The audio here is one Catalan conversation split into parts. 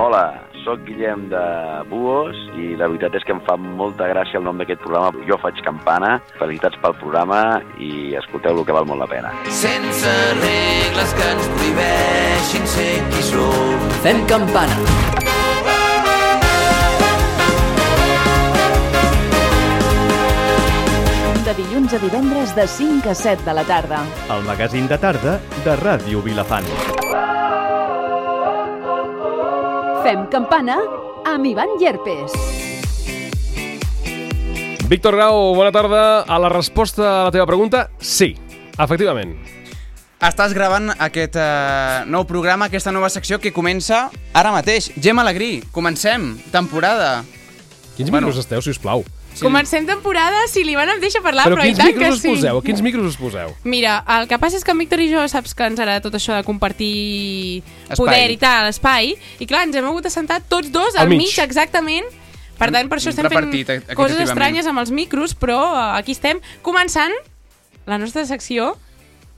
Hola, sóc Guillem de Buos i la veritat és que em fa molta gràcia el nom d'aquest programa. Jo faig campana, felicitats pel programa i escolteu-lo que val molt la pena. Sense regles que ens prohibeixin ser qui som. Fem campana. De dilluns a divendres de 5 a 7 de la tarda. El magazín de tarda de Ràdio Vilafant. Fem campana amb Ivan Llerpes. Víctor Grau, bona tarda. A la resposta a la teva pregunta, sí, efectivament. Estàs gravant aquest eh, nou programa, aquesta nova secció que comença ara mateix. Gemma Alegrí, comencem, temporada. Quins Bueno. micros esteu, si us plau? Sí. Comencem temporada, si l'Ivan em deixa parlar, Però però, i tant que sí. poseu? A quins micros us poseu? Mira, el que passa és que en Víctor i jo saps que ens agrada tot això de compartir Espai. poder i tal, espai, i clar, ens hem hagut de sentar tots dos Al al mig. mig, exactament, per tant, per això estem fent Repartit, coses estranyes amb els micros, però eh, aquí estem començant la nostra secció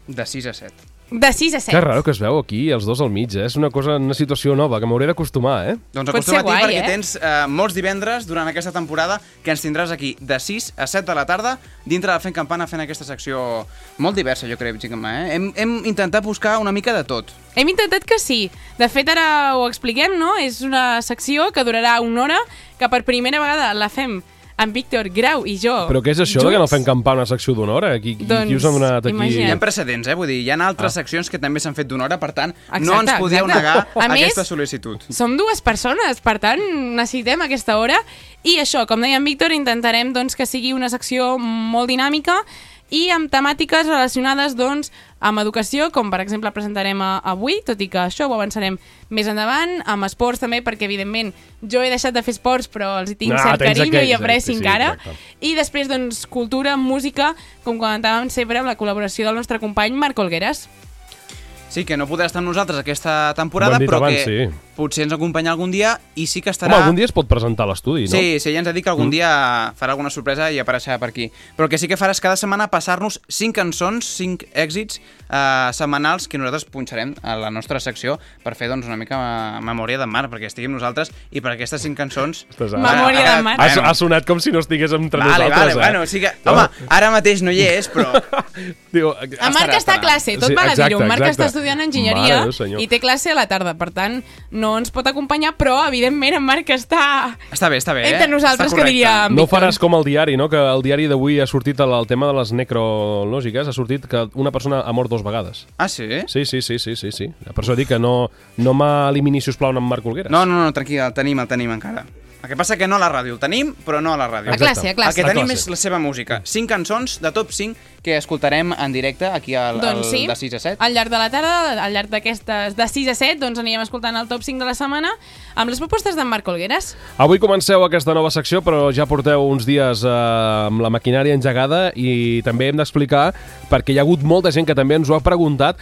De 6 a 7. De 6 a 7. Que raro que es veu aquí, els dos al mig, eh? És una cosa, una situació nova, que m'hauré d'acostumar, eh? Doncs Pot ser acostuma't guai, perquè eh? tens eh, molts divendres durant aquesta temporada que ens tindràs aquí de 6 a 7 de la tarda dintre de Fent Campana fent aquesta secció molt diversa, jo crec, Gemma. Eh? Hem, hem intentat buscar una mica de tot. Hem intentat que sí. De fet, ara ho expliquem, no? És una secció que durarà una hora, que per primera vegada la fem amb Víctor Grau i jo. Però què és això de que no fem campar una secció d'una hora? Qui, qui, Doncs, qui us ha donat aquí? imagina't. Hi ha precedents, eh? Vull dir, hi ha altres seccions que també s'han fet d'una hora, per tant, no Exacte, ens podeu exacte. negar A més, aquesta sol·licitud. Som dues persones, per tant, necessitem aquesta hora. I això, com deia en Víctor, intentarem doncs, que sigui una secció molt dinàmica i amb temàtiques relacionades doncs, amb educació, com per exemple presentarem a, avui, tot i que això ho avançarem més endavant, amb esports també, perquè evidentment jo he deixat de fer esports, però els hi tinc Ah, cert carinyo aquells, i eh? apreci Sí, sí, encara. exacte. I després, doncs, cultura, música, com comentàvem sempre, amb la col·laboració del nostre company Marc Olgueres. Sí, que no podrà estar amb nosaltres aquesta temporada, però abans, que sí. Potser ens acompanya algun dia i sí que estarà... Home, algun dia es pot presentar a l'estudi, no? Sí, sí, ja ens ha dit que algun Mm. dia farà alguna sorpresa i apareixerà per aquí. Però el que sí que farà és cada setmana passar-nos 5 cançons, 5 èxits eh, setmanals que nosaltres punxarem a la nostra secció per fer doncs, una mica eh, memòria de mar, perquè estigui amb nosaltres i per aquestes 5 cançons... Estàs- Memòria de mar. Ha, ha sonat com si no estigués entre Vale, nosaltres, vale, eh? bueno, sí que... No? Home, ara mateix no hi és, però... Diu, En Marc Estarà, està a classe, tot Sí, val a dir-ho. Marc exacte. està estudiant enginyeria Mare i té classe a la tarda, per tant, no ens pot acompanyar, però, evidentment, en Marc està Està bé, està bé, eh? entre nosaltres, Està que correcte. diria en No faràs com el diari, no? Que el diari d'avui ha sortit el, el tema de les necrològiques, ha sortit que una persona ha mort dos vegades. Ah, sí? Sí, sí, sí, sí, sí, sí. Per això dic que no, no m'elimini, si us plau, amb Marc Olgueres. No, no, no, tranquil, el tenim, el tenim encara. El que passa que no a la ràdio, el tenim, però no a la ràdio. A classe, a classe. El que A tenim classe. és la seva música. Cinc cançons de top 5 que escoltarem en directe aquí al, Doncs al sí, de 6 a 7. al llarg de la tarda, al llarg d'aquestes de 6 a 7, doncs anirem escoltant el top 5 de la setmana amb les propostes d'en Marc Olgueres. Avui comenceu aquesta nova secció, però ja porteu uns dies eh, amb la maquinària engegada i també hem d'explicar, perquè hi ha hagut molta gent que també ens ho ha preguntat,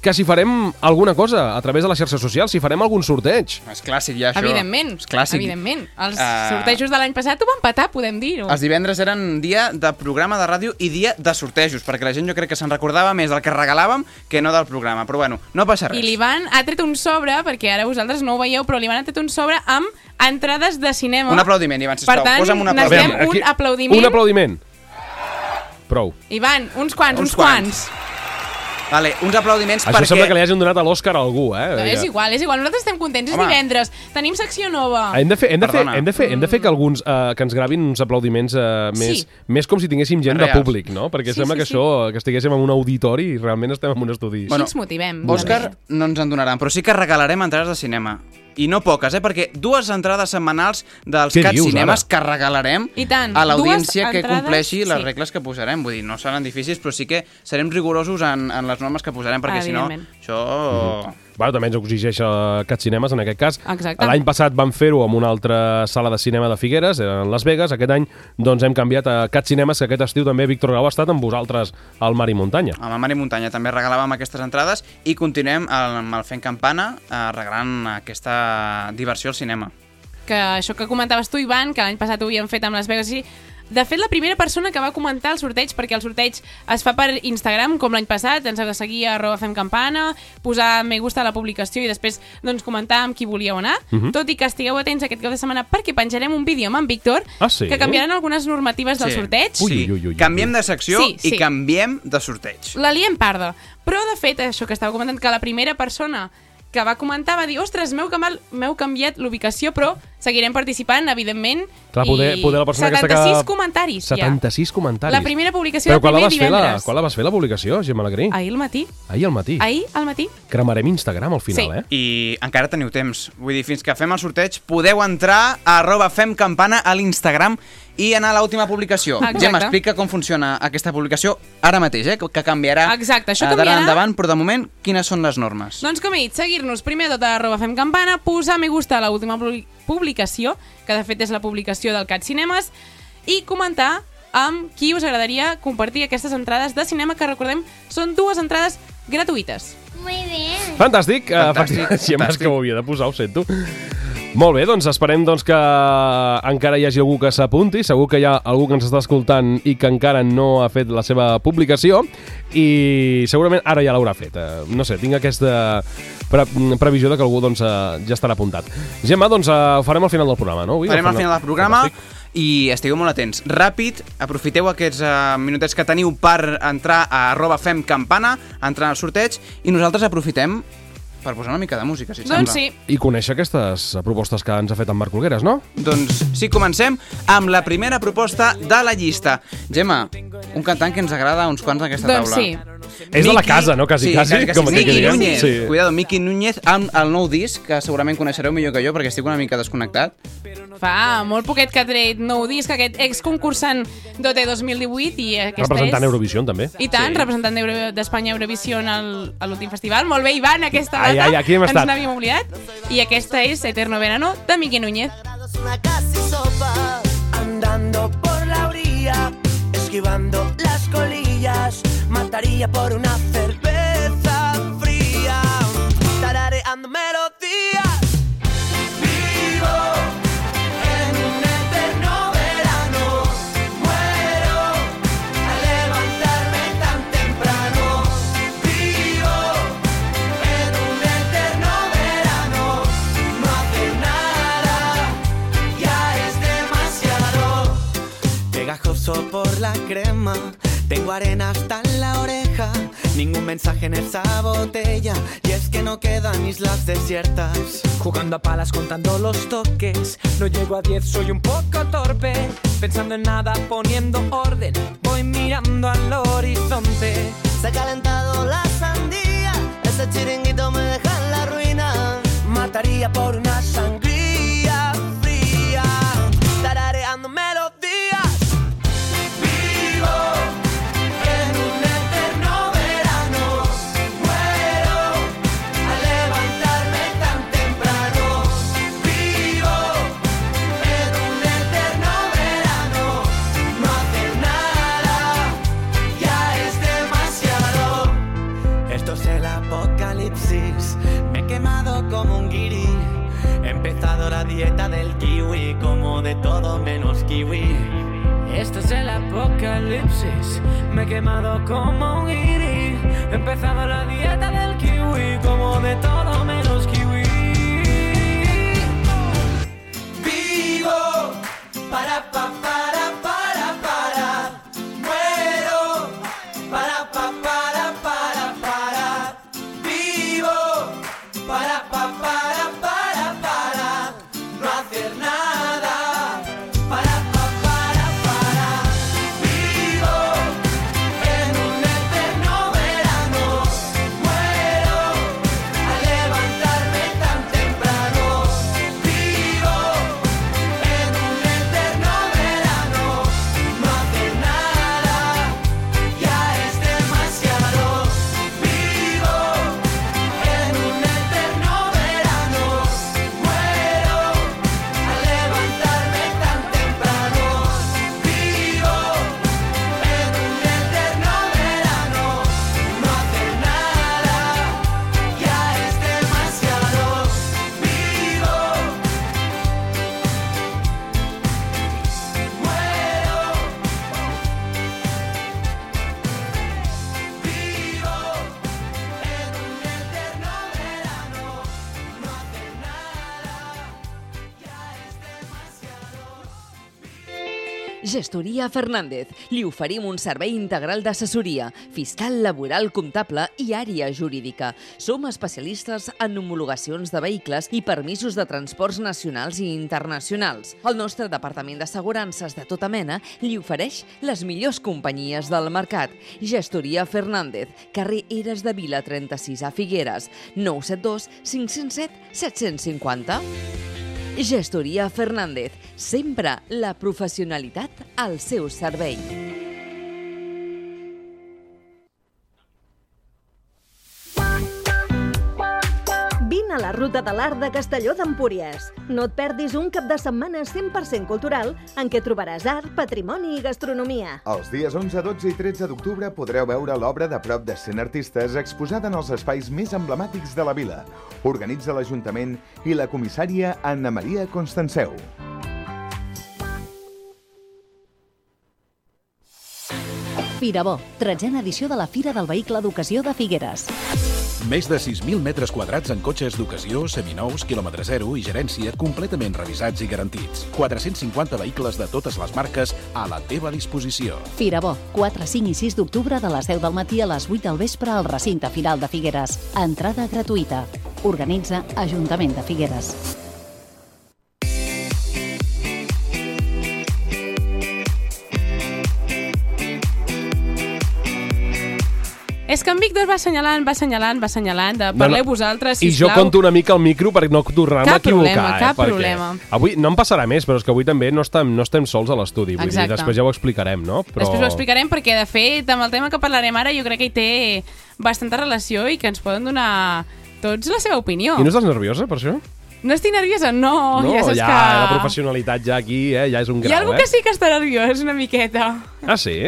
que si farem alguna cosa a través de les xarxes socials, si farem algun sorteig. És clàssic ja, això. Evidentment, És clàssic. evidentment. Els Ah. sortejos de l'any passat ho van patar, podem dir-ho. Els divendres eren dia de programa de ràdio i dia de sortejos, perquè la gent jo crec que se'n recordava més del que regalàvem que no del programa. Però bueno, no passa res. I l'Ivan ha tret un sobre, perquè ara vosaltres no ho veieu, però l'Ivan ha tret un sobre amb entrades de cinema. Un aplaudiment, Ivan, sisplau. Per tant, Posa'm un necessitem aplaudiment. un aplaudiment. Un aplaudiment. Prou. Ivan, uns quants, Uns uns, quants. Vale, uns aplaudiments Això perquè... sembla que li hagin donat a l'Òscar a algú, eh? No, és igual, és igual. Nosaltres estem contents, és Home. divendres. Tenim secció nova. Hem de fer, hem de fer, Perdona. hem de fer, hem de fer que alguns eh, que ens gravin uns aplaudiments eh, més, Sí. més com si tinguéssim gent de Reals. públic, no? Perquè Sí, sembla sí, que sí. això que estiguéssim en un auditori i realment estem en un estudi. Bueno, Així ens motivem. Òscar no ens en donaran, però sí que regalarem entrades de cinema. I no poques, eh? Perquè dues entrades setmanals dels Què Cat dius, Cinemes ara? que regalarem I tant, a l'audiència dues que entrades, compleixi les sí. regles que posarem. Vull dir, no seran difícils, però sí que serem rigorosos en, en les normes que posarem, perquè si no, això... Bueno, també ens exigeix Cat Cinemes en aquest cas. Exacte. L'any passat vam fer-ho amb una altra sala de cinema de Figueres, era en Las Vegas. Aquest any doncs, hem canviat a Cat Cinemes, que aquest estiu també Víctor Grau ha estat amb vosaltres al Mar i Muntanya. Amb el Mar i Muntanya també regalàvem aquestes entrades i continuem amb el Fent Campana eh, regalant aquesta diversió al cinema. que això que comentaves tu, Ivan, que l'any passat ho havíem fet amb Las Vegas, i De fet, la primera persona que va comentar el sorteig, perquè el sorteig es fa per Instagram, com l'any passat, ens ha de seguir a arroba fem campana, posar me gusta a la publicació i després doncs, comentar amb qui volíeu anar. Mhm. Tot i que estigueu atents aquest cap de setmana perquè penjarem un vídeo amb en Víctor Ah, sí? que canviaran algunes normatives del sorteig. Ui, sí. ui, ui, ui, ui. Canviem de secció Sí, sí. i canviem de sorteig. La liem parda. Però, de fet, això que estava comentant, que la primera persona que va comentar va dir ostres, m'heu canviat, l'ubicació, però seguirem participant, evidentment. Clar, poder, i poder la persona 76 aquesta que... comentaris, 76 comentaris. ja. La primera publicació Però del primer vas fer la, divendres. quan la vas fer la publicació, Gemma Alegrí? Ahir al matí. Ahir al matí. Ahir al matí. Cremarem Instagram al final, Sí. eh? I encara teniu temps. Vull dir, fins que fem el sorteig, podeu entrar a arroba femcampana a l'Instagram i anar a l'última publicació. Exacte. Gemma, explica com funciona aquesta publicació ara mateix, eh? que canviarà Exacte, això eh, d'ara canviarà. endavant, però de moment, quines són les normes? Doncs com he dit, seguir-nos primer tot a arroba fem campana, posar me gusta a l'última publi- publicació, que de fet és la publicació del Cat Cinemes, i comentar amb qui us agradaria compartir aquestes entrades de cinema, que recordem, són dues entrades gratuïtes. Muy bien. Fantàstic. Eh, Fantàstic, més fantàstic. que ho havia de posar, ho sento. Molt bé, doncs esperem doncs, que encara hi hagi algú que s'apunti. Segur que hi ha algú que ens està escoltant i que encara no ha fet la seva publicació i segurament ara ja l'haurà fet. Eh, no sé, tinc aquesta pre previsió de que algú doncs, eh, ja estarà apuntat. Gemma, doncs eh, ho farem al final del programa, no? Avui, Farem al final del programa Fantàstic. i estigueu molt atents. Ràpid, aprofiteu aquests uh, minutets que teniu per entrar a arroba femcampana, entrar al sorteig, i nosaltres aprofitem per posar una mica de música, si et Doncs sembla. sí, I conèixer aquestes propostes que ens ha fet en Marc Olgueres, no? Doncs sí, comencem amb la primera proposta de la llista. Gemma, un cantant que ens agrada a uns quants d'aquesta doncs taula. sí. És de la casa, no? Quasi, sí, quasi, quasi, quasi. com Miqui diguem. Núñez. Sí. Cuidado, Miqui Núñez amb el nou disc, que segurament coneixereu millor que jo, perquè estic una mica desconnectat. Fa molt poquet que ha tret nou disc, aquest exconcursant d'OT 2018 i aquesta Representant és... Eurovisió, també. I tant, Sí. representant d'Espanya a Eurovisió en el- a l'últim festival. Molt bé, Ivan, aquesta Ai, data. ai, aquí hem Ens estat. n'havíem oblidat. I aquesta és Eterno Verano, de Miqui Núñez. una casi sopa, andando por la orilla, esquivando las colillas, por una cerveza fría. Tarareando melodías. Vivo en un eterno verano. Muero al levantarme tan temprano. Vivo en un eterno verano. No hace nada, ya es demasiado. Pegajoso por la crema. Tengo arena hasta el Ningún mensaje en esa botella, y es que no quedan islas desiertas. Jugando a palas contando los toques, no llego a 10, soy un poco torpe. Pensando en nada, poniendo orden, voy mirando al horizonte. Se ha calentado la sandía, ese chiringuito me deja en la ruina. Mataría por una sangría he quemado como un guiri. He empezado la dieta del kiwi, como de todo Gestoria Fernández. Li oferim un servei integral d'assessoria, fiscal, laboral, comptable i àrea jurídica. Som especialistes en homologacions de vehicles i permisos de transports nacionals i internacionals. El nostre departament d'assegurances de tota mena li ofereix les millors companyies del mercat. Gestoria Fernández, carrer Eres de Vila 36 a Figueres, 972 507 750. Gestoria Fernández, sempre la professionalitat al seu servei. A la Ruta de l'Art de Castelló d'Empúries. No et perdis un cap de setmana 100% cultural en què trobaràs art, patrimoni i gastronomia. Els dies 11, 12 i 13 d'octubre podreu veure l'obra de prop de 100 artistes exposada en els espais més emblemàtics de la vila. Organitza l'Ajuntament i la comissària Anna Maria Constanceu. Firabó, tretzena edició de la Fira del Vehicle d'Ocasió de Figueres. Més de 6.000 metres quadrats en cotxes d'ocasió, seminous, quilòmetre zero i gerència completament revisats i garantits. 450 vehicles de totes les marques a la teva disposició. Firabó, 4, 5 i 6 d'octubre de les 10 del matí a les 8 del vespre al recinte final de Figueres. Entrada gratuïta. Organitza Ajuntament de Figueres. És que en Víctor va assenyalant, va assenyalant, va assenyalant, de parleu vosaltres, I sisplau. jo conto una mica al micro per no tornar-me a equivocar. problema, eh, cap perquè problema. Avui no em passarà més, però és que avui també no estem, no estem sols a l'estudi. Vull dir, després ja ho explicarem, no? Però... Després ho explicarem perquè, de fet, amb el tema que parlarem ara jo crec que hi té bastanta relació i que ens poden donar tots la seva opinió. I no estàs nerviosa per això? No estic nerviosa, no. no, ja saps ja, que... la professionalitat ja aquí, eh, ja és un grau, Hi ha algú eh? que sí que està nerviós, una miqueta. Ah, sí?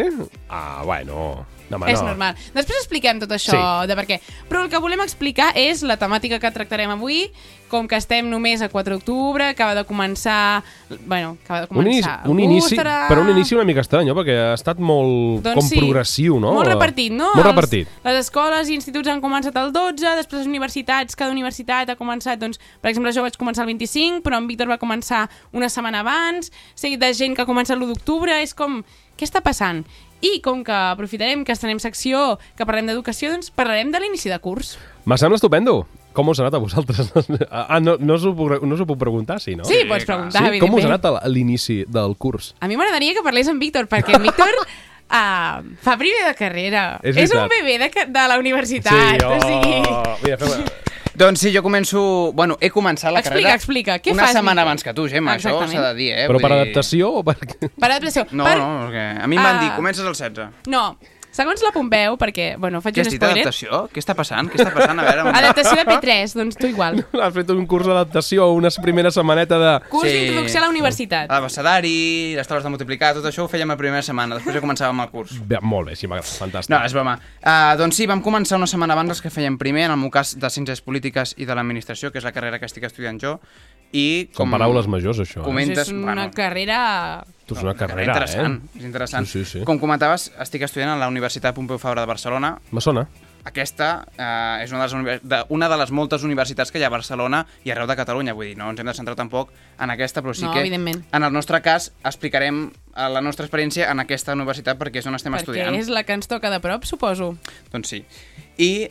Ah, bueno... No, home, és no. normal. Després expliquem tot això Sí. de per què. Però el que volem explicar és la temàtica que tractarem avui, com que estem només a 4 d'octubre, acaba de començar... Bueno, acaba de Un inici, començar... un inici, però un inici una mica estrany, perquè ha estat molt Doncs com sí. progressiu, no? Molt repartit, no? Molt Els- repartit. Les escoles i instituts han començat el 12, després les universitats, cada universitat ha començat, doncs, per exemple, jo vaig començar el 25, però en Víctor va començar una setmana abans, seguit de gent que ha començat l'1 d'octubre, és com, què està passant? I com que aprofitarem que estrenem secció, que parlem d'educació, doncs parlarem de l'inici de curs. Me sembla estupendo. Com us ha anat a vosaltres? Ah, no, no us ho puc, no us ho puc preguntar, sí, no? Sí, pots preguntar, sí? Com us ha anat a l'inici del curs? A mi m'agradaria que parlés amb Víctor, perquè en Víctor uh, fa primer de carrera. És és un bebè de, de la universitat. oh, o sigui... Mira, fem... Doncs sí, jo començo... Bueno, he començat la Explica, carrera explica, què una fas, setmana Miquel? abans que tu, Gemma, això s'ha de dir, eh? Però Vull per dir- adaptació o per... Per adaptació. No, per... no, perquè a mi em van Ah. dir, comences el 16. No, segons la Pompeu, perquè, bueno, faig Què un has dit, spoiler... adaptació? Què està passant? Què està passant? A veure... Adaptació de P3, doncs tu igual. Has fet un curs d'adaptació, una primera setmaneta de... Curs d'introducció a la universitat. L'abecedari, les taules de multiplicar, tot això ho fèiem la primera setmana, després ja començàvem el curs. Bé, molt bé, sí, m'agrada, fantàstic. No, és broma. Uh, doncs sí, vam començar una setmana abans els que fèiem primer, en el meu cas de Ciències Polítiques i de l'Administració, que és la carrera que estic estudiant jo, i Són paraules majors, això. Eh? comentes... és una carrera... Tu és una carrera, interessant, eh? és interessant. Sí, sí, sí. Com comentaves, estic estudiant a la Universitat Pompeu Fabra de Barcelona. Me sona. Aquesta eh, és una de, les de, una de les moltes universitats que hi ha a Barcelona i arreu de Catalunya. Vull dir, no ens hem de centrar tampoc en aquesta, però sí No, que evidentment. en el nostre cas explicarem eh, la nostra experiència en aquesta universitat perquè és on estem perquè estudiant. és la que ens toca de prop, suposo. Doncs sí. I eh,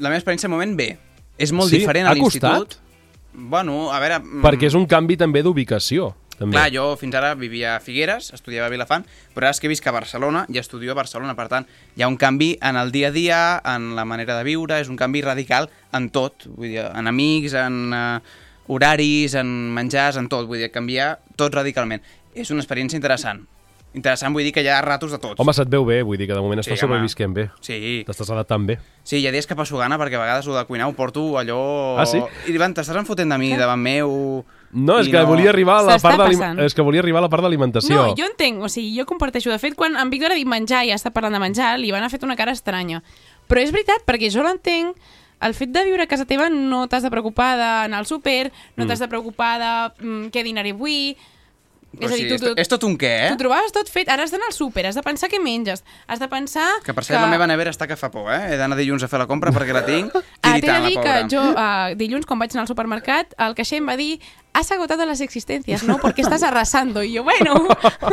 la meva experiència, de moment, bé. És molt Sí? diferent a l'institut. Bueno, a veure... mm, Perquè és un canvi també d'ubicació. També. Clar, jo fins ara vivia a Figueres, estudiava a Vilafant, però ara és que visc a Barcelona i estudio a Barcelona. Per tant, hi ha un canvi en el dia a dia, en la manera de viure, és un canvi radical en tot. Vull dir, en amics, en uh, horaris, en menjars, en tot. Vull dir, canviar tot radicalment. És una experiència interessant. Interessant vull dir que hi ha ratos de tots. Home, se't veu bé, vull dir que de moment Sí, estàs sobrevisquent bé. Sí. T'estàs adaptant bé. Sí, hi ha dies que passo gana perquè a vegades el de cuinar ho porto allò... Ah, sí? I van, t'estàs enfotent de mi, davant meu... No, és I que volia arribar a la part passant. és que volia arribar a la part d'alimentació. No, jo entenc, o sigui, jo comparteixo. De fet, quan en Víctor ha dit menjar i ha estat parlant de menjar, li van ha fet una cara estranya. Però és veritat, perquè jo l'entenc, el fet de viure a casa teva no t'has de preocupar d'anar al súper, no Mm. t'has de preocupar de mm, què dinaré avui... És a dir, tu, tu, és tot un què, eh? Tu trobaves tot fet, ara has d'anar al súper, has de pensar què menges, has de pensar... Que per cert, la meva nevera està que fa por, eh? He d'anar dilluns a fer la compra perquè la tinc Ah, T'he de tiritant, dir que jo, uh, dilluns, quan vaig anar al supermercat, el caixer em va dir has agotado las existencias, ¿no? Porque estás arrasando. I jo, bueno,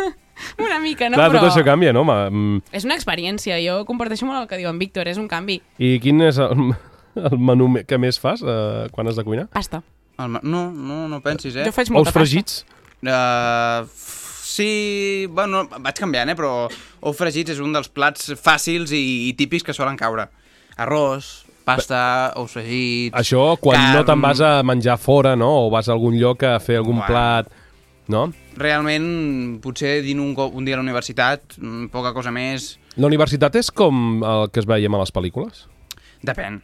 una mica, no? Clar, Però tot això canvia, no? home? Mm, és una experiència, jo comparteixo molt el que diu en Víctor, és un canvi. I quin és el, el menú me- que més fas eh, quan has de cuinar? Pasta. El ma- No, no, no pensis, eh? Jo faig molta Ous fregits? Uh, sí, bueno, vaig canviant, eh? Però ous fregits és un dels plats fàcils i, i típics que solen caure. Arròs, pasta, ous fregits... Això quan carn... no te'n vas a menjar fora, no? O vas a algun lloc a fer algun Bueno. plat, no? Realment, potser dino un, un dia a la universitat, mm, poca cosa més... La universitat és com el que es veiem a les pel·lícules? Depèn.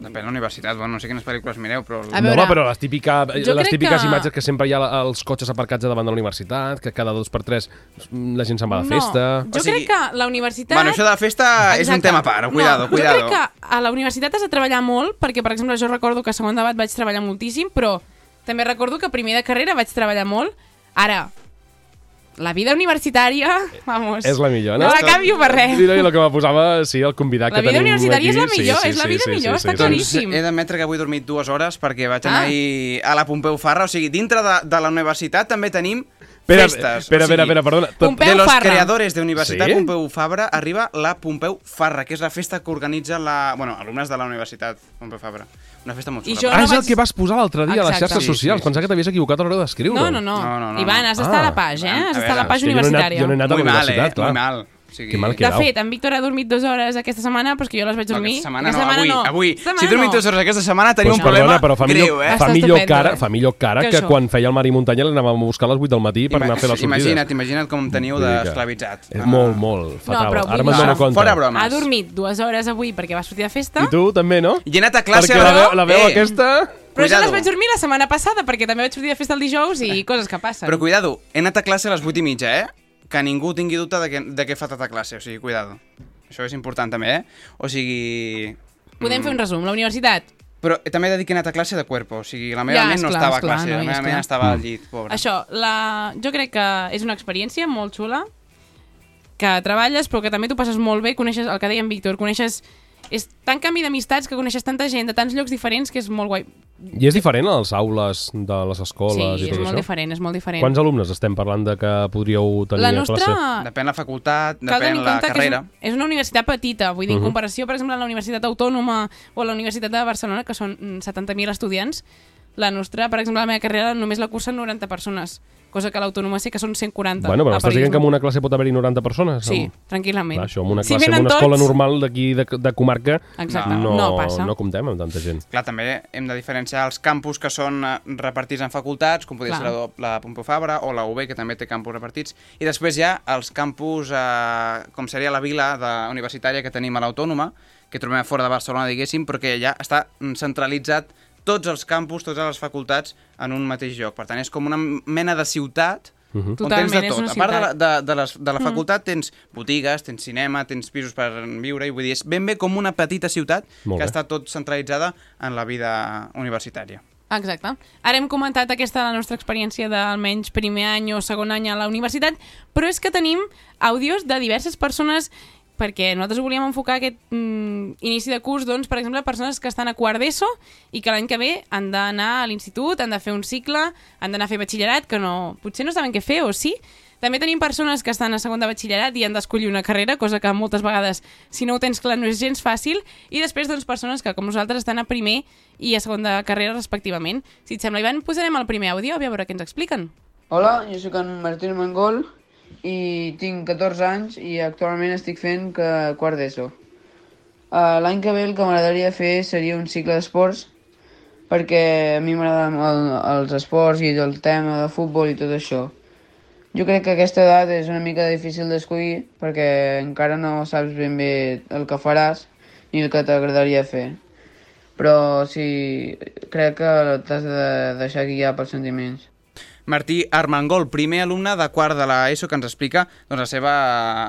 Depèn de la universitat. Bueno, no sé quines pel·lícules mireu, però... A no, veure, home, però les, típica, jo les típiques que- imatges que sempre hi ha els cotxes aparcats davant de la universitat, que cada dos per tres la gent se'n va de festa... No, jo O sigui- crec que la universitat... Bueno, això de la festa és un Exacte. tema a part, cuidado, no, cuidado. Jo crec que a la universitat has de treballar molt, perquè, per exemple, jo recordo que a segon debat vaig treballar moltíssim, però també recordo que a primer de carrera vaig treballar molt. Ara, la vida universitària, vamos... És la millor, no? No la canvio per res. Sí, no, i el que me posava, sí, el convidat La que vida tenim universitària és la aquí, millor, és la vida millor, està claríssim. Doncs he d'admetre que avui he dormit dues hores perquè vaig anar Ah. a la Pompeu Farra. O sigui, dintre de, de la universitat també tenim Espera, festes. espera, espera, espera, perdona. Tot- Pompeu de los Farra. creadores de Universitat Sí? Pompeu Fabra arriba la Pompeu Farra, que és la festa que organitza la... Bueno, alumnes de la Universitat Pompeu Fabra. Una festa molt I xula. jo Ah, no és el vaig- que vas posar l'altre dia a les Exacte. xarxes Sí, sí, socials. sí. Pensava que t'havies equivocat a l'hora d'escriure-ho. No, no, no. No, no, no, Ivan, has d'estar a Ah. la pàgina, eh? Has A d'estar a la veure, pàgina jo no he anat- universitària. jo no he anat a la mal, universitat, eh? clar. Muy mal. O sigui, Que mal De fet, en Víctor ha dormit dues hores aquesta setmana, però és que jo les vaig No, dormir... aquesta setmana aquesta no, avui, no. avui. Aquesta Si he dormit no. dues hores aquesta setmana tenim Pues un problema perdona, però fa millor, greu, eh? fa millor estupendo, cara, eh? fa millor cara Que que, quan feia el mar i muntanya l'anàvem a buscar a les 8 del matí per anar a fer la sortida. Imagina't, imagina't com em teniu d'esclavitzat. És molt, molt fatal. però Ara me'n dir- dono compte. fora bromes. Ha dormit dues hores avui perquè va sortir de festa, I tu també, no? I he anat a classe... Perquè la veu, la veu eh, aquesta... però jo Cuidado. les vaig dormir la setmana passada perquè també vaig sortir de festa el dijous i coses que passen. Però cuidado, he anat a classe a les 8 i mitja, eh? Que ningú tingui dubte de que, de què fa tanta classe, o sigui, cuidado. Això és important també, eh? O sigui... Podem fer un resum. La universitat, Però també he de dir que he anat a classe de cuerpo, o sigui, la meva Ja, ment no esclar, estava a classe, no, la meva ment estava al llit, pobra. això, la... jo crec que és una experiència molt xula, que treballes però que també t'ho passes molt bé, coneixes el que deia en Víctor, coneixes... És tan canvi d'amistats que coneixes tanta gent de tants llocs diferents que és molt guai. I és diferent a les aules de les escoles Sí, i és tot molt això? diferent, és molt diferent. Quants alumnes estem parlant de que podríeu tenir La a nostra... classe? Depèn la facultat, Cal depèn la carrera. és, un, és una universitat petita, vull dir, en Mhm. comparació, per exemple, a la Universitat Autònoma o a la Universitat de Barcelona, que són mm, 70.000 estudiants, la nostra, per exemple, la meva carrera només la cursen 90 persones, cosa que l'Autònoma sé que són 140. Bueno, però estàs dient que en una classe pot haver-hi 90 persones? Sí, Amb- tranquil·lament. Clar, això, en una Si classe, en venen una escola tots- normal d'aquí, de, de comarca, Exacte, no, no passa. no comptem amb tanta gent. Clar, també hem de diferenciar els campus que són eh, repartits en facultats, com podria Clar. ser la, la Pompeu Fabra o la UB, que també té campus repartits, i després hi ha els campus, eh, com seria la vila de, universitària que tenim a l'Autònoma, que trobem a fora de Barcelona, diguéssim, però que ja està mm, centralitzat tots els campus, totes les facultats en un mateix lloc. Per tant, és com una mena de ciutat Uh -huh. on Totalment, tens de tot. A part de la, de, de, les, de la facultat tens botigues, tens cinema, tens pisos per viure, i vull dir, és ben bé com una petita ciutat Molt que bé. està tot centralitzada en la vida universitària. Exacte. Ara hem comentat aquesta la nostra experiència d'almenys primer any o segon any a la universitat, però és que tenim àudios de diverses persones perquè nosaltres volíem enfocar aquest mm, inici de curs, doncs, per exemple, persones que estan a quart d'ESO i que l'any que ve han d'anar a l'institut, han de fer un cicle, han d'anar a fer batxillerat, que no, potser no saben què fer, o sí? També tenim persones que estan a segon de batxillerat i han d'escollir una carrera, cosa que moltes vegades, si no ho tens clar, no és gens fàcil. I després, doncs, persones que, com nosaltres, estan a primer i a segon de carrera, respectivament. Si et sembla, Ivan, posarem el primer àudio a veure què ens expliquen. Hola, jo sóc en Martí Mangol i tinc 14 anys i actualment estic fent que quart d'ESO. Uh, L'any que ve el que m'agradaria fer seria un cicle d'esports perquè a mi m'agraden el, els esports i el tema de futbol i tot això. Jo crec que aquesta edat és una mica difícil d'escollir perquè encara no saps ben bé el que faràs ni el que t'agradaria fer. Però sí, crec que t'has de deixar guiar pels sentiments. Martí Armengol, primer alumne de quart de l'ESO que ens explica doncs, la seva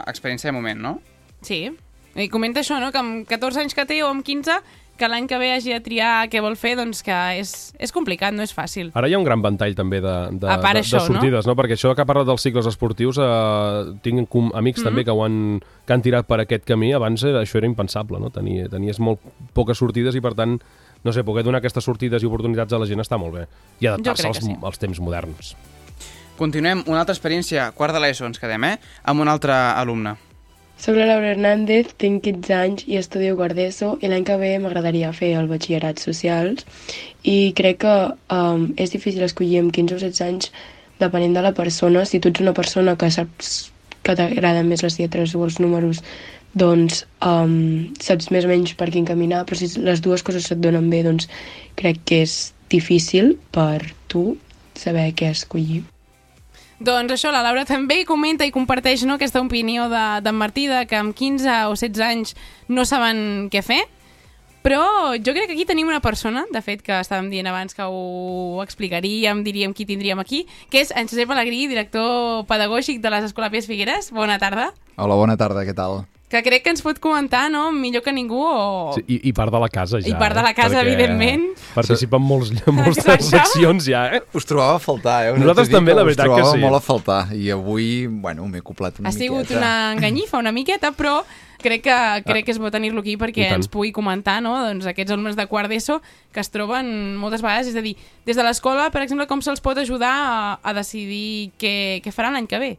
experiència de moment, no? Sí. I comenta això, no?, que amb 14 anys que té o amb 15 que l'any que ve hagi de triar què vol fer, doncs que és, és complicat, no és fàcil. Ara hi ha un gran ventall també de, de, de, això, de sortides, no? Perquè això que ha parlat dels cicles esportius, eh, tinc com amics Mhm. també que, ho han, que han tirat per aquest camí. Abans era, això era impensable, no? Tenia, tenies molt poques sortides i, per tant, no sé, poder donar aquestes sortides i oportunitats a la gent està molt bé. I adaptar-se als, sí. als temps moderns. Continuem, una altra experiència, quart de l'ESO ens quedem, eh? Amb un altre alumne. Soc la Laura Hernández, tinc 15 anys i estudio quart d'ESO i l'any que ve m'agradaria fer el batxillerat socials i crec que um, és difícil escollir amb 15 o 16 anys depenent de la persona. Si tu ets una persona que saps que t'agraden més les lletres o els números, doncs um, saps més o menys per quin caminar, però si les dues coses se't donen bé, doncs crec que és difícil per tu saber què escollir. Doncs això, la Laura també comenta i comparteix no, aquesta opinió de- d'en Martí de que amb 15 o 16 anys no saben què fer, però jo crec que aquí tenim una persona, de fet, que estàvem dient abans que ho explicaríem, diríem qui tindríem aquí, que és en Josep Alegrí, director pedagògic de les Escolàpies Figueres. Bona tarda. Hola, bona tarda, què tal? Que crec que ens pot comentar, no?, millor que ningú o... Sí, i, I part de la casa, ja. I part de eh? la casa, Perquè evidentment. Participa en molts, en moltes seccions, ja, eh? Us trobava a faltar, eh? Us Nosaltres també, la us veritat que trobava sí. molt a faltar. I avui, bueno, m'he acoplat una Ha sigut miqueta. una enganyifa una miqueta, però crec que, crec que és bo tenir-lo aquí perquè ens pugui comentar no? doncs, aquests alumnes de quart d'ESO que es troben moltes vegades, és a dir, des de l'escola, per exemple, com se'ls pot ajudar a, a decidir què, què faran l'any que ve.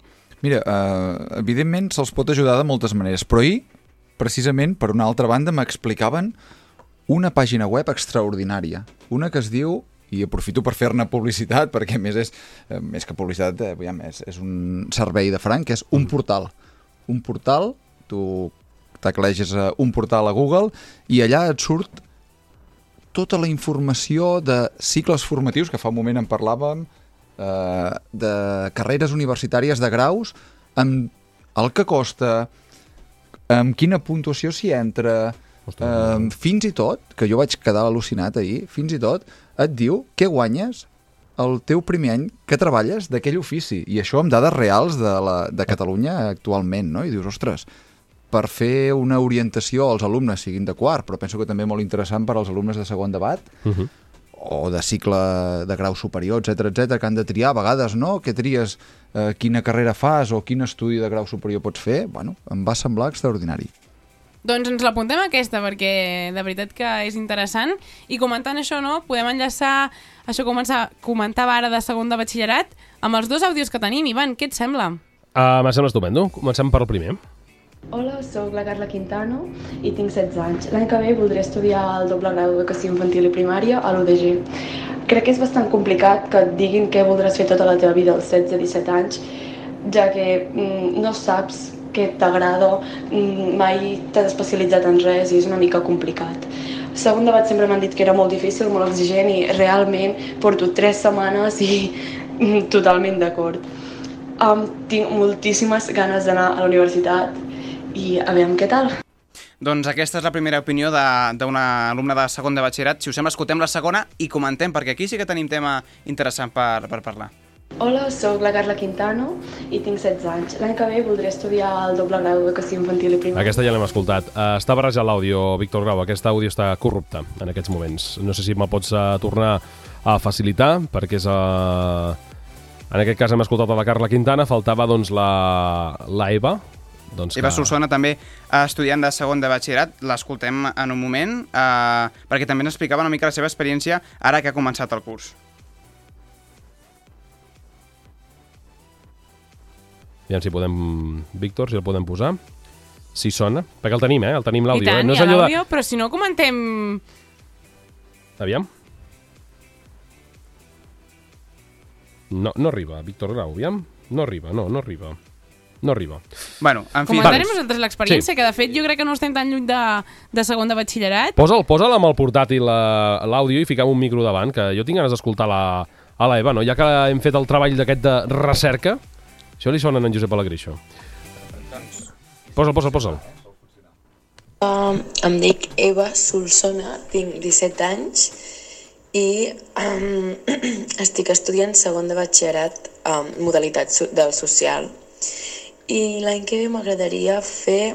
Mira, uh, evidentment se'ls pot ajudar de moltes maneres, però ahir, precisament, per una altra banda, m'explicaven una pàgina web extraordinària. Una que es diu i aprofito per fer-ne publicitat, perquè més és, eh, més que publicitat, eh, aviam, és, és un servei de franc, que és un portal. Un portal, tu tecleges eh, un portal a Google i allà et surt tota la informació de cicles formatius, que fa un moment en parlàvem, eh, de carreres universitàries de graus, amb el que costa, amb quina puntuació s'hi entra, eh, fins i tot, que jo vaig quedar al·lucinat ahir, fins i tot et diu què guanyes el teu primer any que treballes d'aquell ofici. I això amb dades reals de, la, de Catalunya actualment, no? I dius, ostres, per fer una orientació als alumnes, siguin de quart, però penso que també molt interessant per als alumnes de segon debat, Uh -huh. O de cicle de grau superior, etc etc que han de triar a vegades, no? Què tries, eh, quina carrera fas o quin estudi de grau superior pots fer? Bueno, em va semblar extraordinari. Doncs ens l'apuntem aquesta, perquè de veritat que és interessant. I comentant això, no, podem enllaçar això que comença, comentava ara de segon de batxillerat amb els dos àudios que tenim. Ivan, què et sembla? Uh, M'ha semblat estupendo. Comencem per el primer. Hola, sóc la Carla Quintano i tinc 16 anys. L'any que ve voldré estudiar el doble grau d'educació infantil i primària a l'UDG. Crec que és bastant complicat que et diguin què voldràs fer tota la teva vida als 16-17 anys, ja que mm, no saps què t'agrada, mm, mai t'has especialitzat en res i és una mica complicat. Segon debat sempre m'han dit que era molt difícil, molt exigent i realment porto 3 setmanes i mm, totalment d'acord. Um, tinc moltíssimes ganes d'anar a la universitat i a veure què tal. Doncs aquesta és la primera opinió de- d'una alumna de segon de batxillerat. Si us sembla, escoltem la segona i comentem, perquè aquí sí que tenim tema interessant per, per parlar. Hola, sóc la Carla Quintano i tinc 16 anys. L'any que ve voldré estudiar el doble grau d'educació infantil i primària. Aquesta ja l'hem escoltat. Uh, està barrejat l'àudio, Víctor Grau. Aquest àudio està corrupte en aquests moments. No sé si me'l pots uh, tornar a facilitar, perquè és... Uh... En aquest cas hem escoltat a la Carla Quintana, faltava doncs la, la Eva, doncs Eva Solsona, també eh, estudiant de segon de batxillerat, l'escoltem en un moment, eh, perquè també ens explicava una mica la seva experiència ara que ha començat el curs. Aviam si podem... Víctor, si el podem posar. Si sona. Perquè el tenim, eh? El tenim I l'àudio. tant, eh? No és allò de... l'àudio, però si no comentem... Aviam. No, no arriba, Víctor Grau, aviam. No arriba, no, no arriba. No arriba. Bueno, en fi... Comentarem nosaltres l'experiència, Sí. que de fet jo crec que no estem tan lluny de, de segon de batxillerat. Posa'l posa amb el portàtil la- l'àudio i fiquem un micro davant, que jo tinc ganes d'escoltar la, a la Eva, no? Ja que hem fet el treball d'aquest de recerca, això li sona a en Josep Alegrí, això. Posa'l, posa'l, posa'l. Um, em dic Eva Solsona, tinc 17 anys i um, estic estudiant segon de batxillerat um, modalitat so del social i l'any que ve m'agradaria fer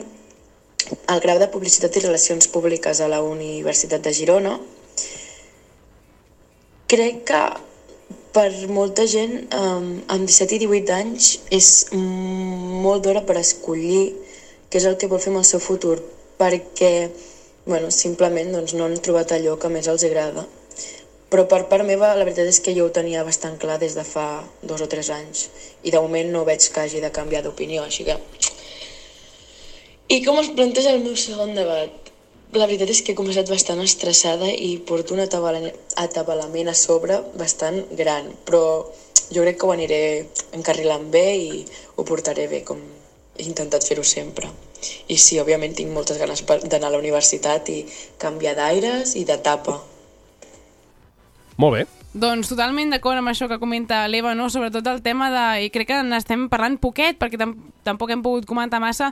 el grau de Publicitat i Relacions Públiques a la Universitat de Girona. Crec que per molta gent amb 17 i 18 anys és molt d'hora per escollir què és el que vol fer amb el seu futur, perquè bueno, simplement doncs, no han trobat allò que més els agrada. Però per part meva, la veritat és que jo ho tenia bastant clar des de fa dos o tres anys i de moment no veig que hagi de canviar d'opinió, així que... I com es planteja el meu segon debat? La veritat és que he començat bastant estressada i porto un atabala- atabalament a sobre bastant gran, però jo crec que ho aniré encarrilant bé i ho portaré bé, com he intentat fer-ho sempre. I sí, òbviament tinc moltes ganes d'anar a la universitat i canviar d'aires i d'etapa. Molt bé. Doncs totalment d'acord amb això que comenta l'Eva, no? sobretot el tema de... I crec que n'estem parlant poquet, perquè tam tampoc hem pogut comentar massa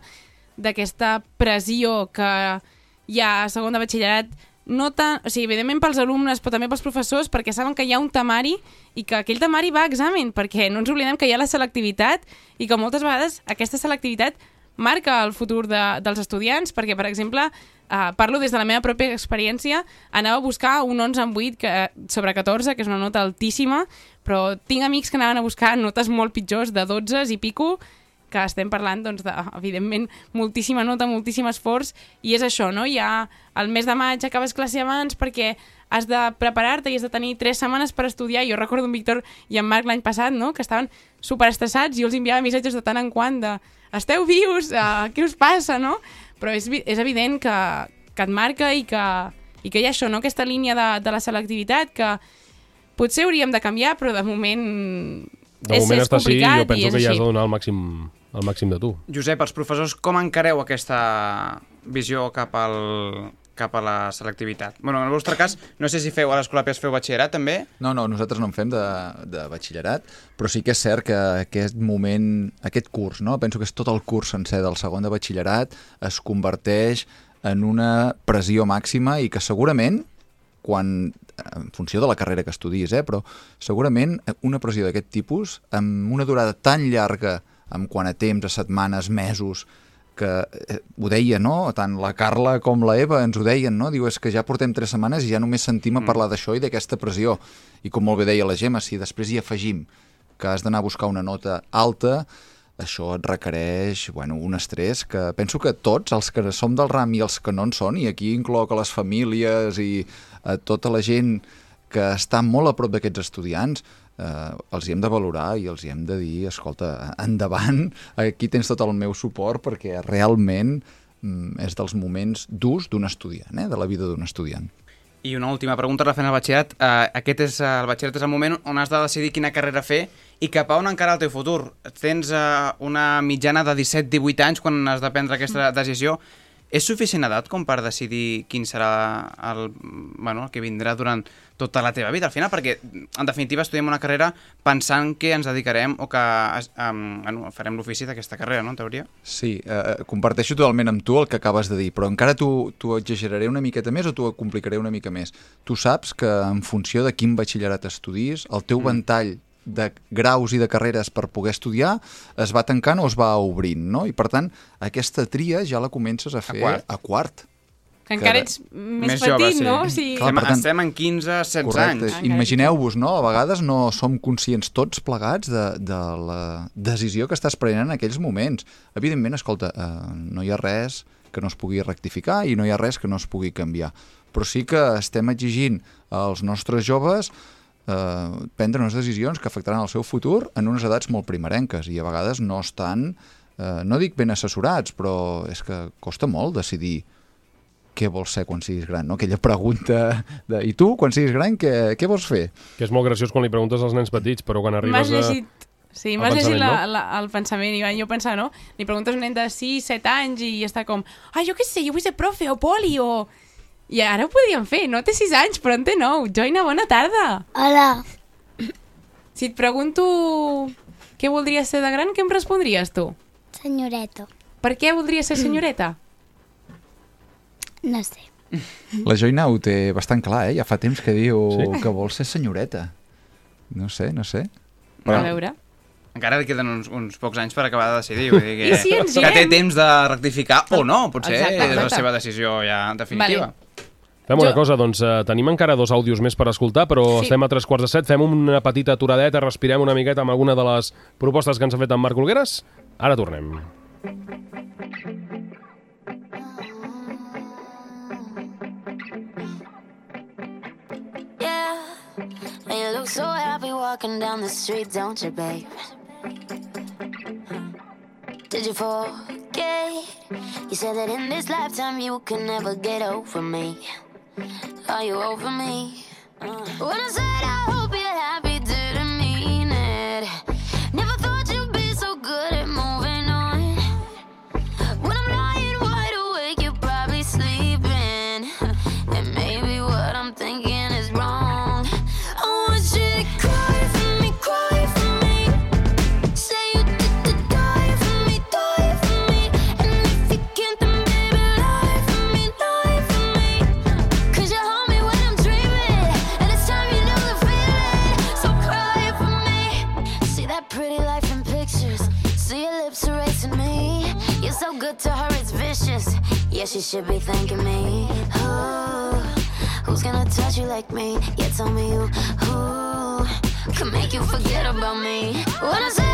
d'aquesta pressió que hi ha a segon de batxillerat, no tant, o sigui, evidentment pels alumnes, però també pels professors, perquè saben que hi ha un temari i que aquell temari va a examen, perquè no ens oblidem que hi ha la selectivitat i que moltes vegades aquesta selectivitat marca el futur de, dels estudiants, perquè, per exemple, uh, parlo des de la meva pròpia experiència, anava a buscar un 11 en 8 que, sobre 14, que és una nota altíssima, però tinc amics que anaven a buscar notes molt pitjors, de 12 i pico, que estem parlant, doncs, de, evidentment, moltíssima nota, moltíssim esforç, i és això, no? Ja al mes de maig acabes classe abans perquè has de preparar-te i has de tenir tres setmanes per estudiar. Jo recordo en Víctor i en Marc l'any passat, no?, que estaven superestressats i jo els enviava missatges de tant en quant de esteu vius, uh, què us passa, no? Però és, és evident que, que et marca i que, i que hi ha això, no?, aquesta línia de, de la selectivitat que potser hauríem de canviar, però de moment De és, moment és està així i complicat jo penso i és que ja has de donar el màxim, el màxim de tu. Josep, els professors com encareu aquesta visió cap, al, cap a la selectivitat? Bueno, en el vostre cas, no sé si feu a l'Escola Pies feu batxillerat també? No, no, nosaltres no en fem de, de batxillerat, però sí que és cert que aquest moment, aquest curs, no? penso que és tot el curs sencer del segon de batxillerat, es converteix en una pressió màxima i que segurament, quan, en funció de la carrera que estudis, eh, però segurament una pressió d'aquest tipus, amb una durada tan llarga, amb quant a temps, a setmanes, mesos, que eh, ho deia, no? Tant la Carla com la Eva ens ho deien, no? Diu, és que ja portem tres setmanes i ja només sentim a parlar d'això i d'aquesta pressió. I com molt bé deia la Gemma, si després hi afegim que has d'anar a buscar una nota alta, això et requereix bueno, un estrès que penso que tots, els que som del ram i els que no en són, i aquí incloc a les famílies i a tota la gent que està molt a prop d'aquests estudiants, eh, els hi hem de valorar i els hi hem de dir, escolta, endavant, aquí tens tot el meu suport perquè realment mm, és dels moments durs d'un estudiant, eh, de la vida d'un estudiant. I una última pregunta referent al batxillerat. Uh, aquest és, uh, el batxillerat és el moment on has de decidir quina carrera fer i cap a on encara el teu futur. Tens uh, una mitjana de 17-18 anys quan has de prendre aquesta decisió. És suficient edat com per decidir quin serà el, bueno, el que vindrà durant tota la teva vida, al final? Perquè, en definitiva, estudiem una carrera pensant que ens dedicarem o que um, bueno, farem l'ofici d'aquesta carrera, no?, en teoria. Sí, eh, comparteixo totalment amb tu el que acabes de dir, però encara t'ho exageraré una miqueta més o t'ho complicaré una mica més. Tu saps que en funció de quin batxillerat estudis, el teu ventall de graus i de carreres per poder estudiar es va tancant o es va obrint, no? I per tant, aquesta tria ja la comences a fer quart. a quart. Que encara ets més, petit, no? O sigui... Clar, tant- estem en 15-16 Correcte. anys. Imagineu-vos, no? A vegades no som conscients tots plegats de, de la decisió que estàs prenent en aquells moments. Evidentment, escolta, eh, no hi ha res que no es pugui rectificar i no hi ha res que no es pugui canviar. Però sí que estem exigint als nostres joves eh, prendre unes decisions que afectaran el seu futur en unes edats molt primerenques i a vegades no estan, eh, no dic ben assessorats, però és que costa molt decidir què vols ser quan siguis gran, no? Aquella pregunta de, i tu, quan siguis gran, què, què vols fer? Que és molt graciós quan li preguntes als nens petits, però quan arribes M'has llegit... Sí, al m'has llegit la, pensament, la, el pensament i jo pensava, no? Li preguntes a un nen de 6, 7 anys i està com ah, jo què sé, jo vull ser profe o poli o... I ara ho podríem fer, no té 6 anys, però en té 9. Joina, bona tarda. Hola. Si et pregunto què voldries ser de gran, què em respondries tu? Senyoreta. Per què voldries ser senyoreta? No sé. La Joina ho té bastant clar, eh? Ja fa temps que diu Sí? que vol ser senyoreta. No sé, no sé. A veure. Encara li queden uns, uns pocs anys per acabar de decidir, vull dir que, I si ens que té temps de rectificar o no, potser Exacte, és la exacte. seva decisió ja definitiva. Fem una cosa, doncs eh, tenim encara dos àudios més per escoltar, però Sí. estem a tres quarts de set, fem una petita aturadeta, respirem una miqueta amb alguna de les propostes que ens ha fet en Marc Olgueres. Ara tornem. Yeah, and you look so happy walking down the street, don't you, babe? Did you forget? You said that in this lifetime you can never get over me. Are you over me? When I said I hope you're happy, didn't mean it. Never thought you'd be so good should be thanking me. Ooh, who's gonna touch you like me? Yeah, tell me who, who can make you forget about me. When I said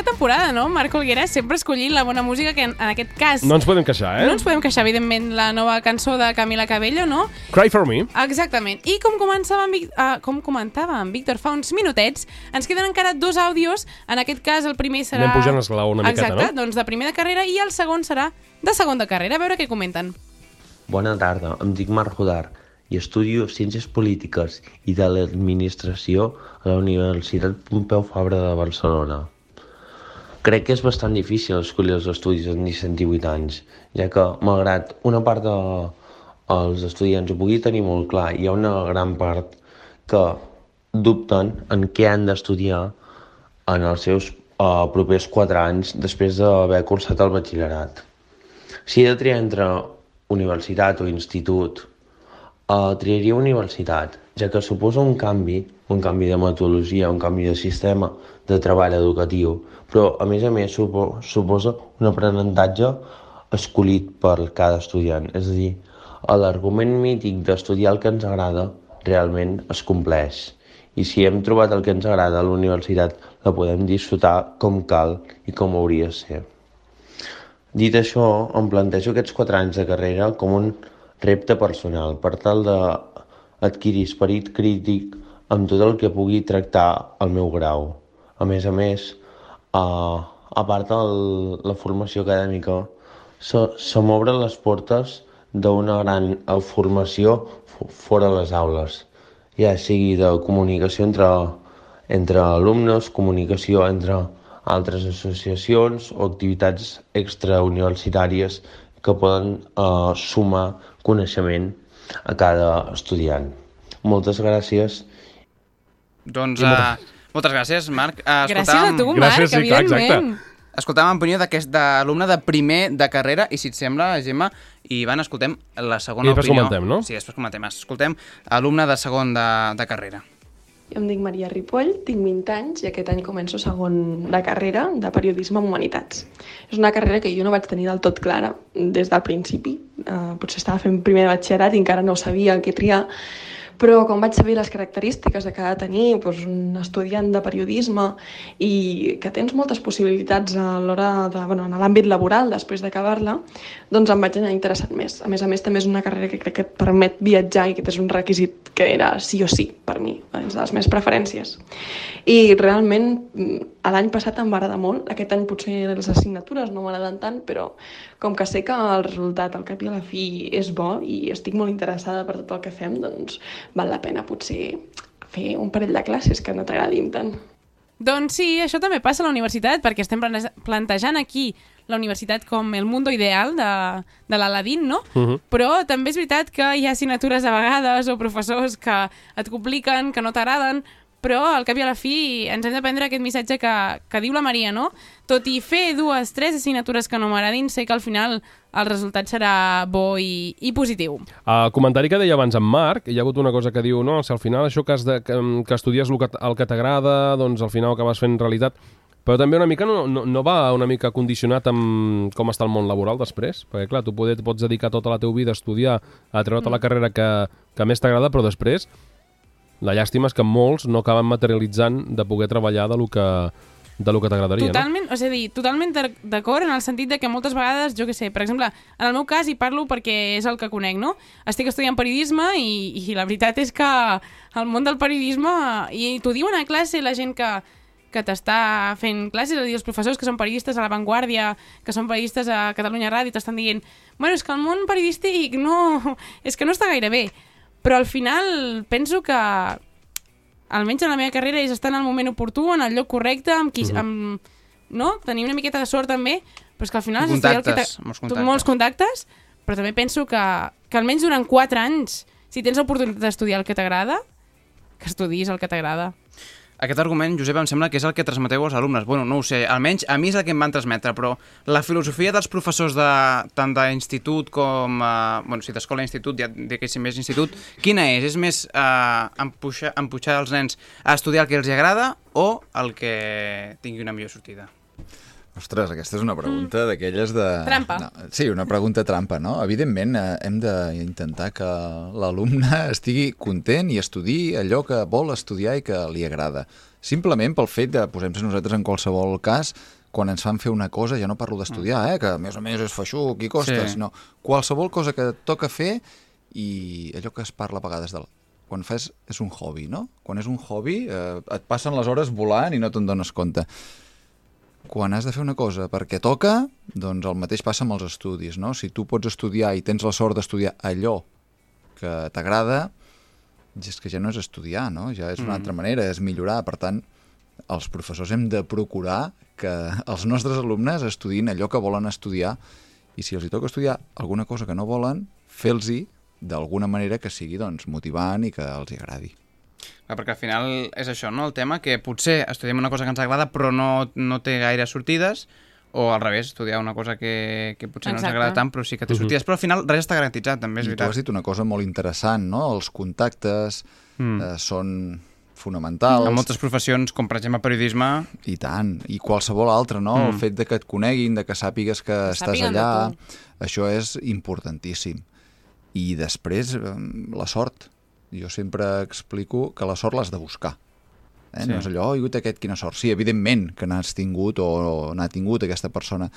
cada temporada, no? Marc Olgueras sempre escollint la bona música, que en, en aquest cas... No ens podem queixar, eh? No ens podem queixar, evidentment, la nova cançó de Camila Cabello, no? Cry for me. Exactament. I com, començava en, Vic- uh, com comentava en Víctor fa uns minutets, ens queden encara dos àudios. En aquest cas, el primer serà... Anem pujant esglaó una miqueta, Exacte, no? doncs de primer de carrera i el segon serà de segon de carrera. A veure què comenten. Bona tarda, em dic Marc Hodar i estudio Ciències Polítiques i de l'Administració a la Universitat Pompeu Fabra de Barcelona. Crec que és bastant difícil escollir els estudis en 17 18 anys, ja que, malgrat una part dels estudiants ho pugui tenir molt clar, hi ha una gran part que dubten en què han d'estudiar en els seus uh, propers 4 anys després d'haver cursat el batxillerat. Si he de triar entre universitat o institut, uh, triaria universitat, ja que suposa un canvi, un canvi de metodologia, un canvi de sistema de treball educatiu, però a més a més supo, suposa un aprenentatge escollit per cada estudiant. És a dir, l'argument mític d'estudiar el que ens agrada realment es compleix. I si hem trobat el que ens agrada a la universitat, la podem disfrutar com cal i com hauria de ser. Dit això, em plantejo aquests quatre anys de carrera com un repte personal per tal d'adquirir esperit crític amb tot el que pugui tractar el meu grau. A més a més, uh, a part de la formació acadèmica, se, se m'obren les portes d'una gran formació fora les aules, ja sigui de comunicació entre, entre alumnes, comunicació entre altres associacions o activitats extrauniversitàries que poden eh, sumar coneixement a cada estudiant. Moltes gràcies. Doncs, uh, moltes gràcies, Marc. Uh, Gràcies a tu, Marc, Gràcies, sí, clar, exacte. evidentment. Escoltàvem l'opinió d'aquest d'alumne de primer de carrera i si et sembla, Gemma i Ivan, escoltem la segona I després opinió. comentem, no? Sí, després comentem. Escoltem alumne de segon de, de carrera. Jo em dic Maria Ripoll, tinc 20 anys i aquest any començo segon de carrera de Periodisme en Humanitats. És una carrera que jo no vaig tenir del tot clara des del principi. Uh, potser estava fent primer de batxillerat i encara no sabia què triar, però quan vaig saber les característiques que ha de tenir doncs, un estudiant de periodisme i que tens moltes possibilitats a l'hora de, bueno, en l'àmbit laboral després d'acabar-la, doncs em vaig anar interessant més. A més a més, també és una carrera que crec que et permet viatjar i que és un requisit que era sí o sí per mi, és de les meves preferències. I realment mm, l'any passat em va agradar molt, aquest any potser les assignatures no m'agraden tant, però com que sé que el resultat al cap i a la fi és bo i estic molt interessada per tot el que fem, doncs val la pena potser fer un parell de classes que no t'agradin tant. Doncs sí, això també passa a la universitat, perquè estem plantejant aquí la universitat com el mundo ideal de, de l'Aladín, no? Uh -huh. Però també és veritat que hi ha assignatures a vegades o professors que et compliquen, que no t'agraden, però al cap i a la fi ens hem de prendre aquest missatge que, que diu la Maria, no? Tot i fer dues, tres assignatures que no m'agradin, sé que al final el resultat serà bo i, i positiu. El comentari que deia abans en Marc, hi ha hagut una cosa que diu, no, si al final això que, has de, que, que estudies el que, el que t'agrada, doncs al final acabes fent realitat, però també una mica no, no, no va una mica condicionat amb com està el món laboral després, perquè clar, tu poder, pots dedicar tota la teva vida a estudiar, a treure't mm. la carrera que, que més t'agrada, però després la llàstima és que molts no acaben materialitzant de poder treballar de lo que, de lo que t'agradaria, no? Totalment, o sigui, totalment d'ac- d'acord en el sentit de que moltes vegades, jo que sé, per exemple, en el meu cas, i parlo perquè és el que conec, no? Estic estudiant periodisme i, i la veritat és que el món del periodisme, i t'ho diuen a classe la gent que, que t'està fent classes, és a dir, els professors que són periodistes a La Vanguardia, que són periodistes a Catalunya Ràdio, t'estan dient bueno, és que el món periodístic no... és que no està gaire bé. Però al final penso que almenys en la meva carrera és estar en el moment oportú, en el lloc correcte, amb qui, Mhm. amb, no? tenir una miqueta de sort també, però és que al final... D'estudiar el que contactes, molts contactes. molts contactes, però també penso que, que almenys durant 4 anys, si tens l'oportunitat d'estudiar el que t'agrada, que estudis el que t'agrada. Aquest argument, Josep, em sembla que és el que transmeteu als alumnes. Bueno, no ho sé, almenys a mi és el que em van transmetre, però la filosofia dels professors de, tant d'institut com... Uh, bueno, si d'escola i institut, ja diguéssim més institut, quina és? És més uh, empuixar, empuixar els nens a estudiar el que els agrada o el que tingui una millor sortida? Ostres, aquesta és una pregunta d'aquelles de... Trampa. No, sí, una pregunta trampa, no? Evidentment, eh, hem d'intentar que l'alumne estigui content i estudi allò que vol estudiar i que li agrada. Simplement pel fet de, posem-se nosaltres en qualsevol cas, quan ens fan fer una cosa, ja no parlo d'estudiar, eh, que més a més és feixuc i costa, Sí. sinó qualsevol cosa que toca fer i allò que es parla a vegades del quan fas és un hobby, no? Quan és un hobby eh, et passen les hores volant i no te'n dones compte quan has de fer una cosa perquè toca, doncs el mateix passa amb els estudis, no? Si tu pots estudiar i tens la sort d'estudiar allò que t'agrada, és que ja no és estudiar, no? Ja és una Mm. altra manera, és millorar. Per tant, els professors hem de procurar que els nostres alumnes estudin allò que volen estudiar i si els hi toca estudiar alguna cosa que no volen, fer-los d'alguna manera que sigui doncs, motivant i que els agradi. Clar, perquè al final és això, no? El tema que potser estudiem una cosa que ens agrada però no, no té gaire sortides o al revés, estudiar una cosa que, que potser no Exacte. ens agrada tant però sí que té Mhm. sortides, però al final res està garantitzat, també és I tu veritat. has dit una cosa molt interessant, no? Els contactes Mm. eh, són fonamentals. En moltes professions, com per exemple periodisme... I tant, i qualsevol altre, no? Mm. El fet de que et coneguin, de que sàpigues que estàs sàpiguen de allà, tu. això és importantíssim. I després, eh, la sort. Jo sempre explico que la sort l'has de buscar. Eh? Sí. No és allò, oh, he aquest, quina sort. Sí, evidentment que n'has tingut o, o n'ha tingut aquesta persona,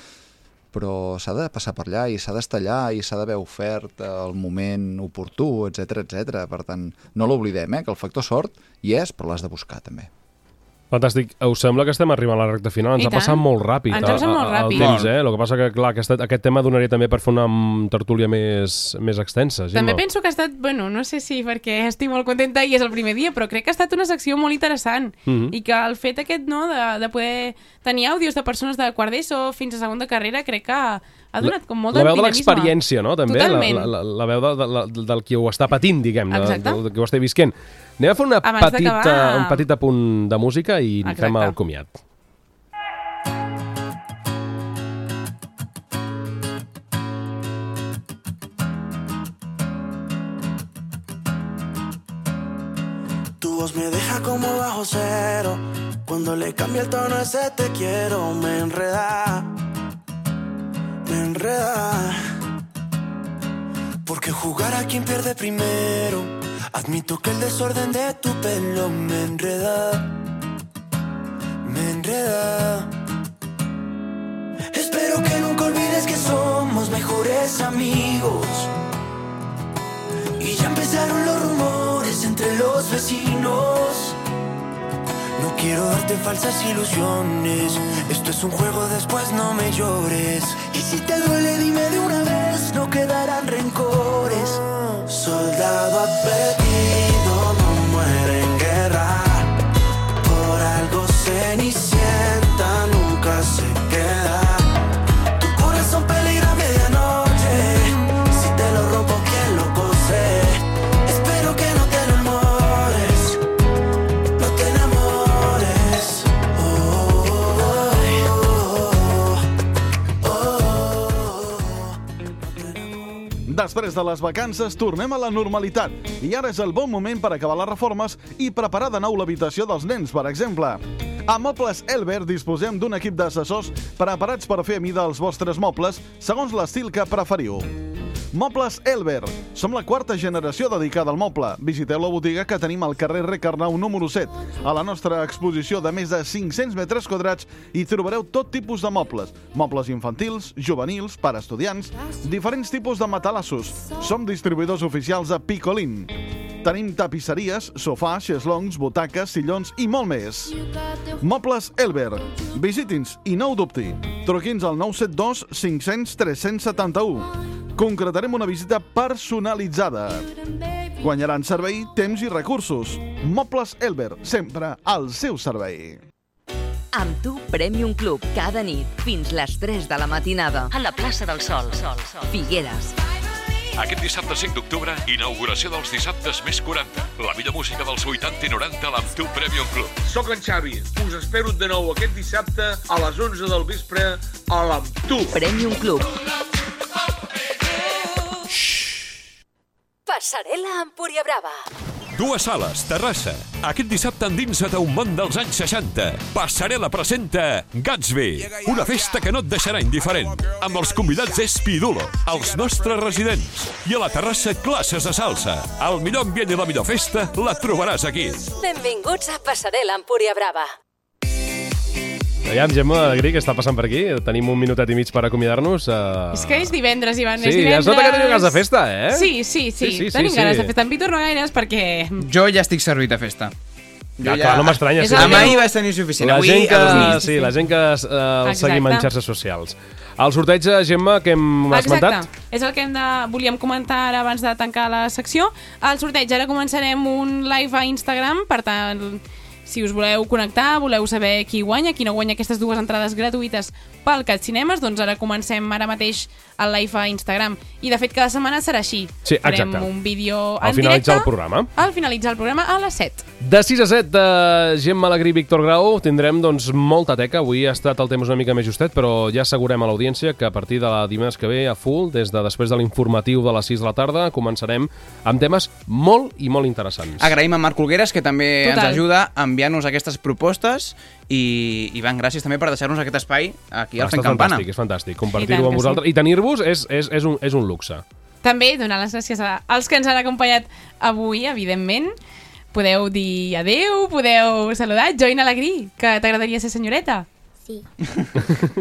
però s'ha de passar per allà i s'ha d'estar allà i s'ha d'haver ofert el moment oportú, etc etc. Per tant, no l'oblidem, eh? que el factor sort hi és, però l'has de buscar també. Fantàstic. Us sembla que estem arribant a la recta final? Ens I ha passat molt ràpid. Ens ha passat el- molt ràpid. El temps, eh? El que passa que, clar, aquest, aquest tema donaria també per fer una mm, tertúlia més, més extensa, Gemma. També penso que ha estat, bueno, no sé si perquè estic molt contenta i és el primer dia, però crec que ha estat una secció molt interessant Mhm. i que el fet aquest, no, de, de poder tenir àudios de persones de quart d'ESO fins a segona carrera, crec que ha donat com molt la veu de l'experiència, no? També, la, Totalment. la, la, la veu de, de, de, del qui ho està patint, diguem, de, del, del qui ho està visquent. Anem a fer una Abans petita, un petit apunt de música i Exacte. fem el comiat. Tu voz me deja como bajo cero. Cuando le cambia el tono ese te quiero, me enreda. Enreda. Porque jugar a quien pierde primero. Admito que el desorden de tu pelo me enreda. Me enreda. Espero que nunca olvides que somos mejores amigos. Y ya empezaron los rumores entre los vecinos. Quiero darte falsas ilusiones. Esto es un juego, después no me llores. Y si te duele, dime de una vez, no quedarán rencores. Soldado apellido Després de les vacances, tornem a la normalitat. I ara és el bon moment per acabar les reformes i preparar de nou l'habitació dels nens, per exemple. A Mobles Elber disposem d'un equip d'assessors preparats per fer a mida els vostres mobles segons l'estil que preferiu. Mobles Elber. Som la quarta generació dedicada al moble. Visiteu la botiga que tenim al carrer Recarnau número 7. A la nostra exposició de més de 500 metres quadrats hi trobareu tot tipus de mobles. Mobles infantils, juvenils, per estudiants, diferents tipus de matalassos. Som distribuïdors oficials de Picolín. Tenim tapisseries, sofà, xeslongs, butaques, sillons i molt més. Mobles Elber. Visiti'ns i no ho dubti. Truqui'ns al 972 500 371. Concretarem una visita personalitzada. Guanyaran servei, temps i recursos. Mobles Elber, sempre al seu servei. Amb tu, Premium Club, cada nit, fins les 3 de la matinada. A la plaça del Sol. Sol, Sol. Figueres. Aquest dissabte 5 d'octubre, inauguració dels dissabtes més 40. La millor música dels 80 i 90 a l'Amp Tu Premium Club. Soc en Xavi. Us espero de nou aquest dissabte a les 11 del vespre a l'Amtu. Premium Club. Passarel·la Empúria Brava. Dues sales, Terrassa. Aquest dissabte endinsa't a un món dels anys 60. Passarel·la presenta Gatsby, una festa que no et deixarà indiferent. Amb els convidats és Pidulo, els nostres residents. I a la terrassa, classes de salsa. El millor ambient i la millor festa la trobaràs aquí. Benvinguts a Passarel·la Empúria Brava. Aviam, Gemma Alegrí, què està passant per aquí? Tenim un minutet i mig per acomiadar-nos. Uh... És que és divendres, Ivan, Sí, és ja divendres. es nota que teniu ganes de festa, eh? Sí, sí, sí, Sí, sí, sí, tenim sí. ganes de festa. En Víctor no gaires perquè... Jo ja estic servit a festa. Ja, clar, no m'estranya. Sí. Demà hi vaig tenir suficient. La Avui gent que, dormir. sí, la gent que uh, el Exacte. seguim en xarxes socials. El sorteig de Gemma que hem esmentat? És el que hem de, volíem comentar ara abans de tancar la secció. El sorteig, ara començarem un live a Instagram, per tant, si us voleu connectar, voleu saber qui guanya, qui no guanya aquestes dues entrades gratuïtes pel Cat Cinemes, doncs ara comencem ara mateix el live a Instagram. I de fet cada setmana serà així. Sí, Farem exacte. un vídeo Al en finalitzar directe. el programa. Al finalitzar el programa a les 7. De 6 a 7 de Gemma Alegrí i Víctor Grau tindrem doncs molta teca. Avui ha estat el temps una mica més justet, però ja assegurem a l'audiència que a partir de la dimarts que ve a full, des de després de l'informatiu de les 6 de la tarda, començarem amb temes molt i molt interessants. Agraïm a Marc Olgueres, que també Total. ens ajuda a enviar-nos aquestes propostes i, Ivan, gràcies també per deixar-nos aquest espai aquí al Està Fent Campana. fantàstic, és fantàstic. I Compartir-ho amb vosaltres. sí. I tenir-vos és, és, és, un, és un luxe. També donar les gràcies a- als que ens han acompanyat avui, evidentment. Podeu dir adeu, podeu saludar. Join Alegrí, que t'agradaria ser senyoreta. Sí.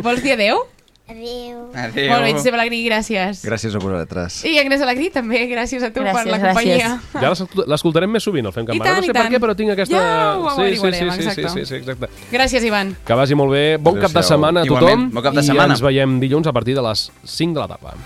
Vols dir adeu? Adéu. Adéu. Molt bé, Josep Alegrí, gràcies. Gràcies a vosaltres. I Agnès Alegrí, també, gràcies a tu per Gràcies, la gràcies. companyia. Ja l'escolt- l'escoltarem més sovint, el Fem Campana. tant, no sé per què, però tinc aquesta... Ja ho sí, sí, sí, sí, sí, sí, sí, exacte. Gràcies, Ivan. Que vagi molt bé. Bon cap de setmana a tothom. Igualment, bon cap de setmana. I ens veiem dilluns a partir de les 5 de la tarda.